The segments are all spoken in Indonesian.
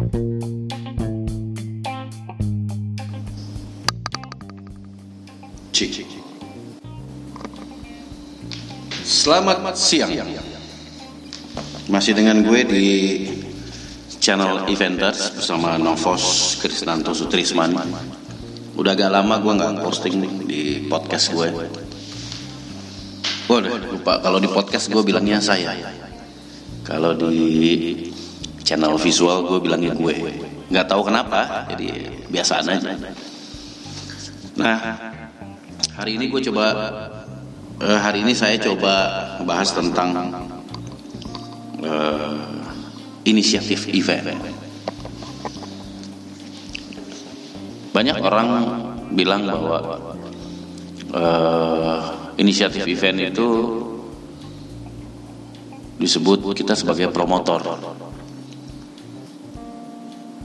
Cik. Selamat siang. Masih dengan gue di channel Eventers bersama Novos Krisnanto Sutrisman. Udah agak lama gue nggak posting di podcast gue. Waduh, lupa kalau di podcast gue bilangnya saya. Kalau di channel visual gue bilangnya gue. Nggak tahu kenapa, jadi biasa aja. Nah, hari ini gue coba eh, hari ini saya coba bahas tentang eh, inisiatif event. Banyak orang bilang bahwa eh, inisiatif event itu disebut kita sebagai promotor.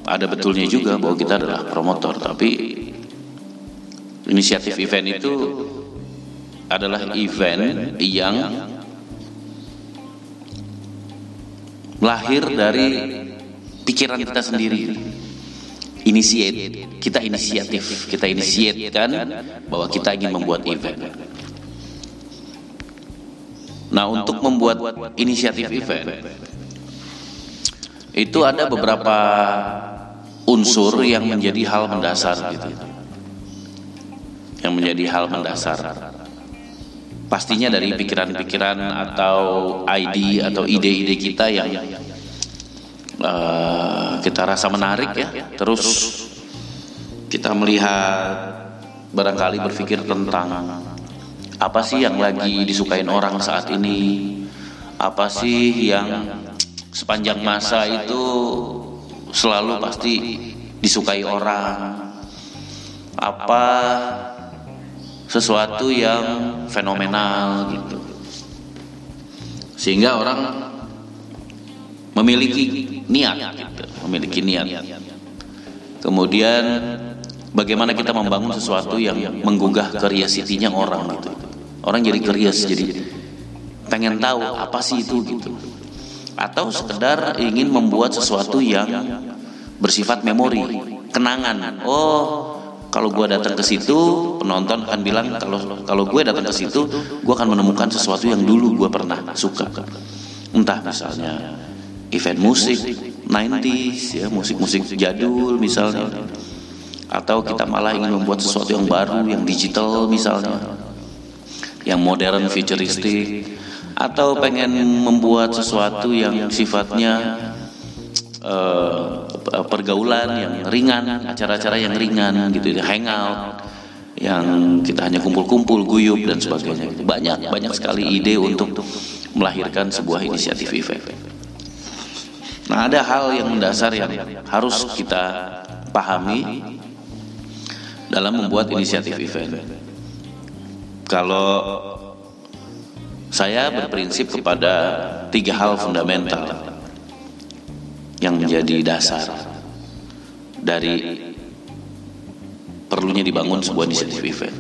Ada betulnya juga bahwa kita adalah promotor, tapi inisiatif event itu adalah event yang lahir dari pikiran kita sendiri. Initiate, kita inisiatif, kita inisiatkan bahwa kita ingin membuat event. Nah, untuk membuat inisiatif event itu ada beberapa unsur yang menjadi hal mendasar gitu. Yang menjadi hal mendasar. Pastinya dari pikiran-pikiran atau ide atau ide-ide kita yang uh, kita rasa menarik ya. Terus kita melihat barangkali berpikir tentang apa sih yang lagi disukain orang saat ini? Apa sih yang sepanjang masa itu selalu pasti disukai orang? Apa sesuatu yang fenomenal gitu. Sehingga orang memiliki niat gitu, memiliki niat. Kemudian bagaimana kita membangun sesuatu yang menggugah curiosity-nya orang gitu. Orang jadi curious, jadi pengen tahu apa sih itu gitu. Atau sekedar ingin membuat sesuatu yang bersifat memori, kenangan. Oh, kalau gue datang ke situ, penonton akan bilang kalau kalau gue datang ke situ, gue akan menemukan sesuatu yang dulu gue pernah suka. Entah misalnya event musik 90s ya, musik-musik jadul misalnya. Atau kita malah ingin membuat sesuatu yang baru, yang digital misalnya. Yang modern, futuristik atau pengen membuat sesuatu yang sifatnya uh, pergaulan yang ringan, acara-acara yang ringan gitu, hangout, yang kita hanya kumpul-kumpul, guyup dan sebagainya. Banyak banyak sekali ide untuk melahirkan sebuah inisiatif event. Nah, ada hal yang mendasar yang harus kita pahami dalam membuat inisiatif event. Kalau saya berprinsip kepada tiga hal fundamental yang menjadi dasar dari perlunya dibangun sebuah inisiatif event.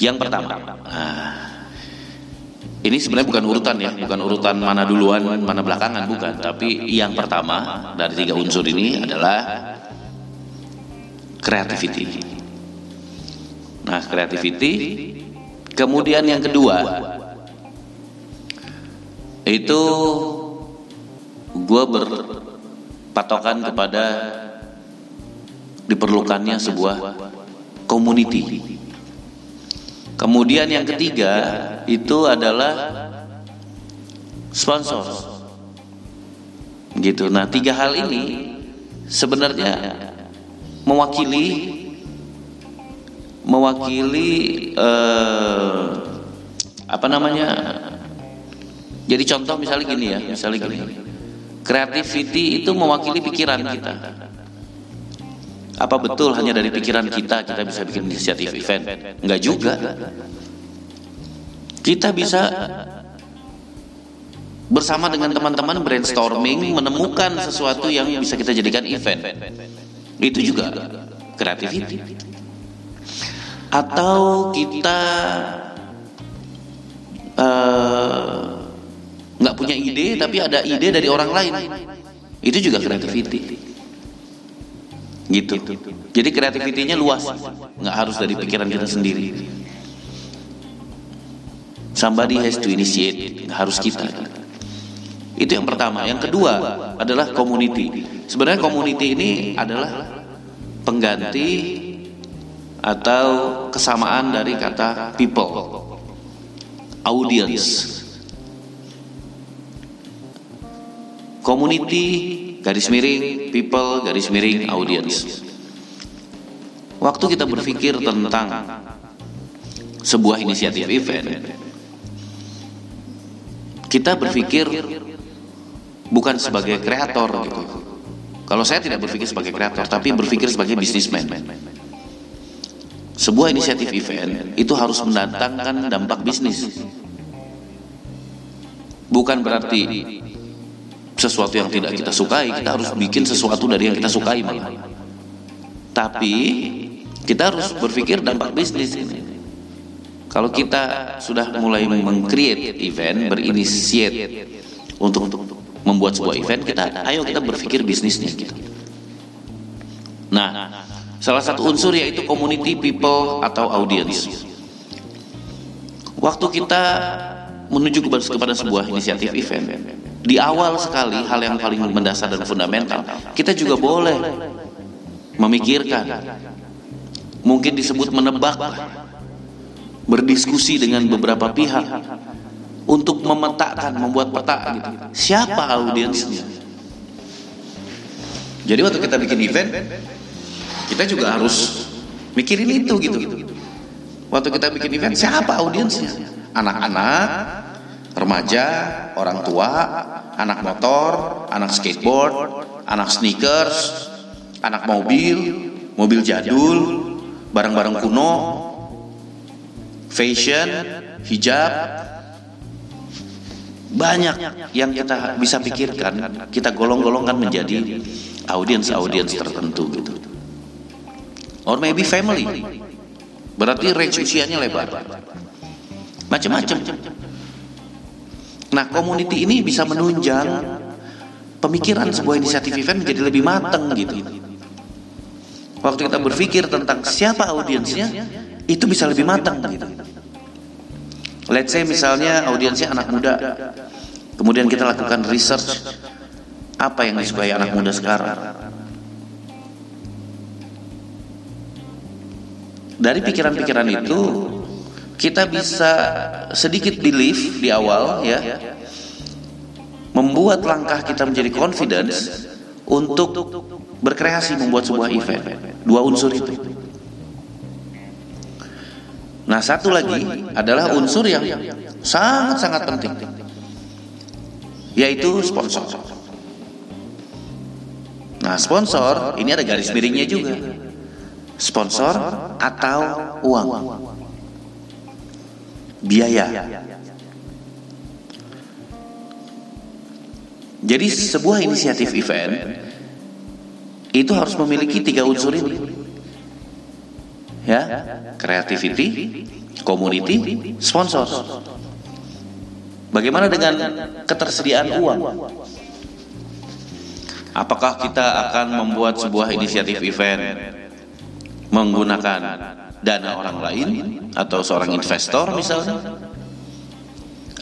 Yang pertama, nah, ini sebenarnya bukan urutan ya, bukan urutan mana duluan, mana belakangan, bukan. Tapi yang pertama dari tiga unsur ini adalah creativity. Nah, creativity. Kemudian yang kedua itu gue berpatokan kepada diperlukannya sebuah community. Kemudian yang ketiga itu adalah sponsor. Gitu. Nah, tiga hal ini sebenarnya mewakili mewakili eh, apa namanya? Jadi contoh misalnya gini ya, misalnya gini. Creativity itu mewakili pikiran kita. Apa betul hanya dari pikiran kita kita bisa bikin inisiatif event? Enggak juga. Kita bisa bersama dengan teman-teman brainstorming menemukan sesuatu yang bisa kita jadikan event. Itu juga creativity atau kita nggak punya ide tapi ada ide dari orang lain Itu juga creativity. Gitu. Jadi kreativitinya luas, nggak harus dari pikiran kita sendiri. Somebody has to initiate, nggak harus kita. Itu yang pertama. Yang kedua adalah community. Sebenarnya community ini adalah pengganti atau kesamaan dari kata people, audience. Community garis miring people garis miring audience. Waktu kita berpikir tentang sebuah inisiatif event, kita berpikir bukan sebagai kreator gitu. Kalau saya tidak berpikir sebagai kreator, tapi berpikir sebagai bisnismen. Sebuah inisiatif event itu harus mendatangkan dampak bisnis. Bukan berarti sesuatu yang tidak kita sukai, kita harus bikin sesuatu dari yang kita sukai malah. Tapi kita harus berpikir dampak bisnis ini. Kalau kita sudah mulai mengcreate event, berinisiat untuk membuat sebuah event, kita ayo kita berpikir bisnisnya gitu. Nah, salah satu unsur yaitu community people atau audience. Waktu kita menuju kepada sebuah inisiatif event, di awal sekali hal yang paling mendasar dan fundamental kita juga boleh memikirkan mungkin disebut menebak berdiskusi dengan beberapa pihak untuk memetakan membuat peta gitu. Siapa audiensnya? Jadi waktu kita bikin event kita juga harus mikirin itu gitu. Waktu kita bikin event siapa audiensnya? Anak-anak remaja, orang tua, anak motor, anak skateboard, anak sneakers, anak mobil, mobil jadul, barang-barang kuno, fashion, hijab, banyak yang kita bisa pikirkan, kita golong-golongkan menjadi audiens-audiens tertentu gitu. Or maybe family. Berarti range usianya lebar. Macam-macam. Nah, community ini bisa menunjang pemikiran sebuah inisiatif event menjadi lebih matang gitu. Waktu kita berpikir tentang siapa audiensnya, itu bisa lebih matang gitu. Let's say misalnya audiensnya anak muda, kemudian kita lakukan research apa yang disukai anak muda sekarang. Dari pikiran-pikiran itu kita bisa sedikit belief di awal ya. membuat langkah kita menjadi confidence untuk berkreasi membuat sebuah event. dua unsur itu. nah satu lagi adalah unsur yang sangat-sangat penting yaitu sponsor. nah sponsor ini ada garis miringnya juga. sponsor atau uang biaya. Jadi sebuah inisiatif event itu harus memiliki tiga unsur ini. Ya, creativity, community, sponsor. Bagaimana dengan ketersediaan uang? Apakah kita akan membuat sebuah inisiatif event menggunakan dana orang lain atau seorang investor misalnya.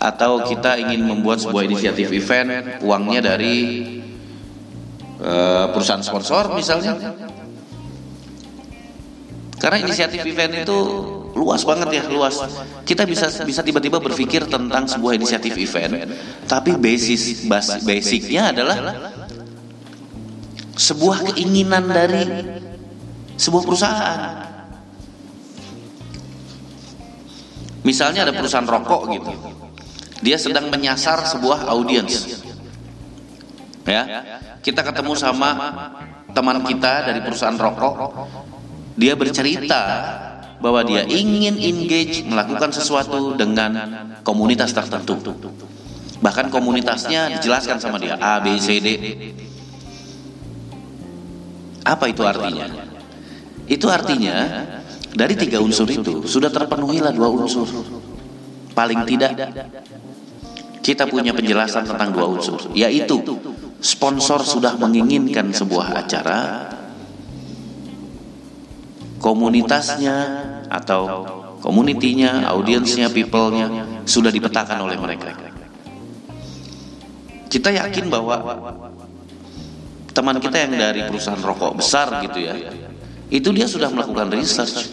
Atau kita ingin membuat sebuah inisiatif event uangnya dari uh, perusahaan sponsor misalnya. Karena inisiatif event itu luas banget ya luas. Kita bisa bisa tiba-tiba berpikir tentang sebuah inisiatif event tapi basis basicnya adalah sebuah keinginan dari sebuah perusahaan Misalnya ada perusahaan rokok gitu. Dia sedang menyasar sebuah audiens. Ya. Kita ketemu sama teman kita dari perusahaan rokok. Dia bercerita bahwa dia ingin engage melakukan sesuatu dengan komunitas tertentu. Bahkan komunitasnya dijelaskan sama dia A, B, C, D. Apa itu artinya? Itu artinya dari tiga unsur itu sudah terpenuhilah dua unsur. Paling tidak kita punya penjelasan tentang dua unsur, yaitu sponsor sudah menginginkan sebuah acara, komunitasnya atau komunitinya, audiensnya, people-nya sudah dipetakan oleh mereka. Kita yakin bahwa teman kita yang dari perusahaan rokok besar gitu ya, itu dia sudah melakukan research.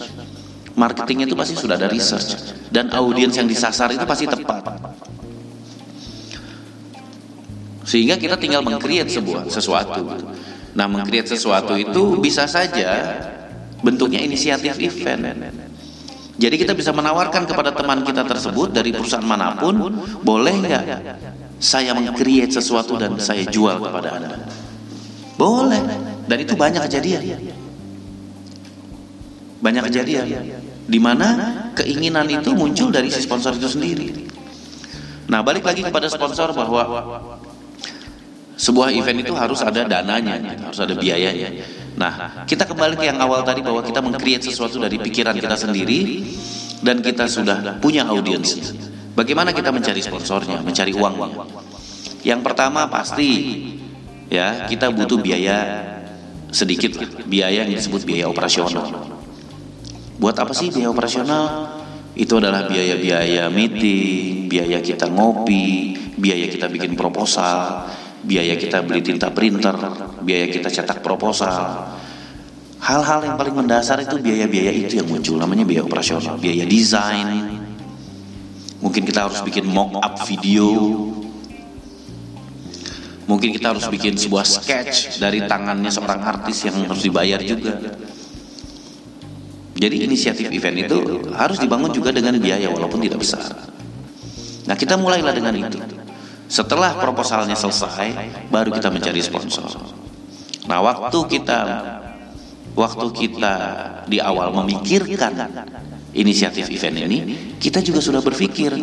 Marketingnya itu pasti sudah ada research dan audiens yang disasar itu pasti tepat. Sehingga kita tinggal mengcreate sebuah sesuatu. Nah, mengcreate sesuatu itu bisa saja bentuknya inisiatif event. Jadi kita bisa menawarkan kepada teman kita tersebut dari perusahaan mana pun, boleh nggak saya mengcreate sesuatu dan saya jual kepada anda? Boleh. Dan itu banyak kejadian. Banyak kejadian. Di mana keinginan itu muncul dari si sponsor itu sendiri. Nah, balik lagi kepada sponsor bahwa sebuah event itu harus ada dananya, harus ada biayanya. Nah, kita kembali ke yang awal tadi bahwa kita mengcreate sesuatu dari pikiran kita sendiri dan kita sudah punya audiens. Bagaimana kita mencari sponsornya, mencari uangnya? Yang pertama pasti ya kita butuh biaya sedikit biaya yang disebut biaya operasional. Buat apa sih biaya operasional? Itu adalah biaya-biaya meeting, biaya kita ngopi, biaya kita bikin proposal, biaya kita beli tinta printer, biaya kita cetak proposal. Hal-hal yang paling mendasar itu biaya-biaya itu yang muncul namanya biaya operasional, biaya desain. Mungkin kita harus bikin mock up video. Mungkin kita harus bikin sebuah sketch dari tangannya seorang artis yang harus dibayar juga. Jadi inisiatif event itu harus dibangun juga dengan biaya walaupun tidak besar. Nah kita mulailah dengan itu. Setelah proposalnya selesai, baru kita mencari sponsor. Nah, waktu kita waktu kita di awal memikirkan inisiatif event ini, kita juga sudah berpikir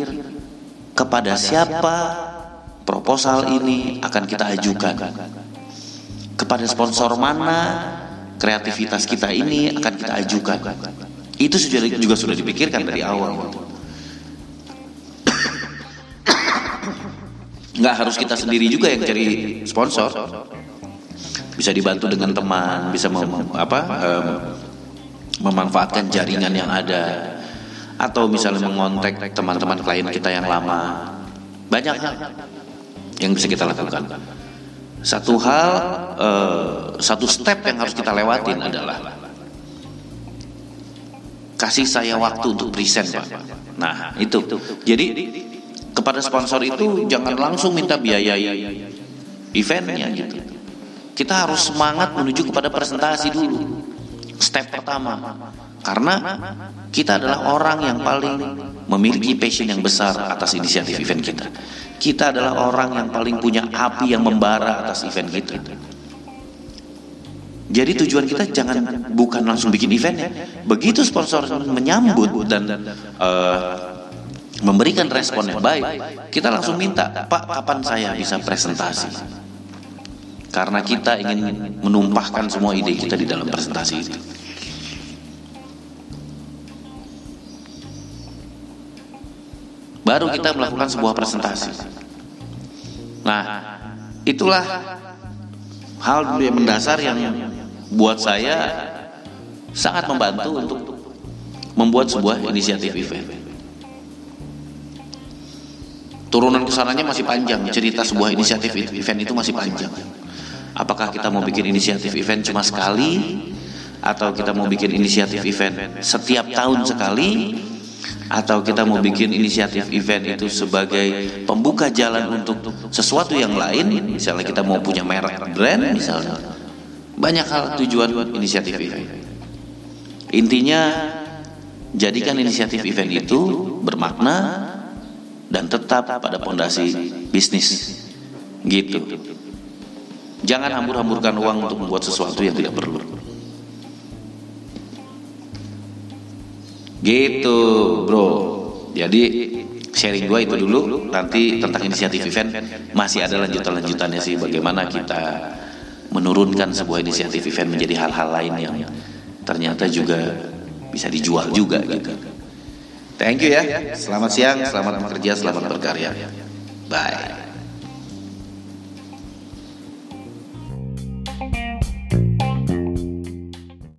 kepada siapa proposal ini akan kita ajukan. Kepada sponsor mana kreativitas kita ini akan kita ajukan. Itu juga sudah dipikirkan dari awal. nggak harus kita sendiri juga yang cari sponsor bisa dibantu dengan teman bisa mem, apa um, memanfaatkan jaringan yang ada atau misalnya mengontak teman-teman klien kita yang lama banyak yang bisa kita lakukan satu hal uh, satu step yang harus kita lewatin adalah kasih saya waktu untuk present pak nah itu jadi kepada sponsor itu jangan langsung minta biaya eventnya gitu. Kita harus semangat menuju kepada presentasi dulu. Step pertama. Karena kita adalah orang yang paling memiliki passion yang besar atas inisiatif event kita. Kita adalah orang yang paling punya api yang membara atas event kita. Jadi tujuan kita jangan bukan langsung bikin eventnya. Begitu sponsor menyambut dan uh, memberikan respon yang baik, kita langsung minta, Pak, kapan saya bisa presentasi? Karena kita ingin menumpahkan semua ide kita di dalam presentasi itu. Baru kita melakukan sebuah presentasi. Nah, itulah hal yang mendasar yang buat saya sangat membantu untuk membuat sebuah inisiatif event. Turunan ke sananya masih panjang, cerita sebuah inisiatif event itu masih panjang. Apakah kita mau bikin inisiatif event cuma sekali, atau kita mau bikin inisiatif event setiap tahun sekali, atau kita mau bikin inisiatif event itu sebagai pembuka jalan untuk sesuatu yang lain, misalnya kita mau punya merek brand misalnya. Banyak hal tujuan inisiatif event. Intinya jadikan inisiatif event itu bermakna dan tetap pada pondasi bisnis. Gitu. Jangan hambur-hamburkan uang untuk membuat sesuatu yang tidak perlu. Gitu, bro. Jadi sharing gue itu dulu. Nanti tentang inisiatif event masih ada lanjutan-lanjutannya sih. Bagaimana kita menurunkan sebuah inisiatif event menjadi hal-hal lain yang ternyata juga bisa dijual juga gitu. Thank you ya. Selamat siang, selamat bekerja, selamat berkarya. Bye.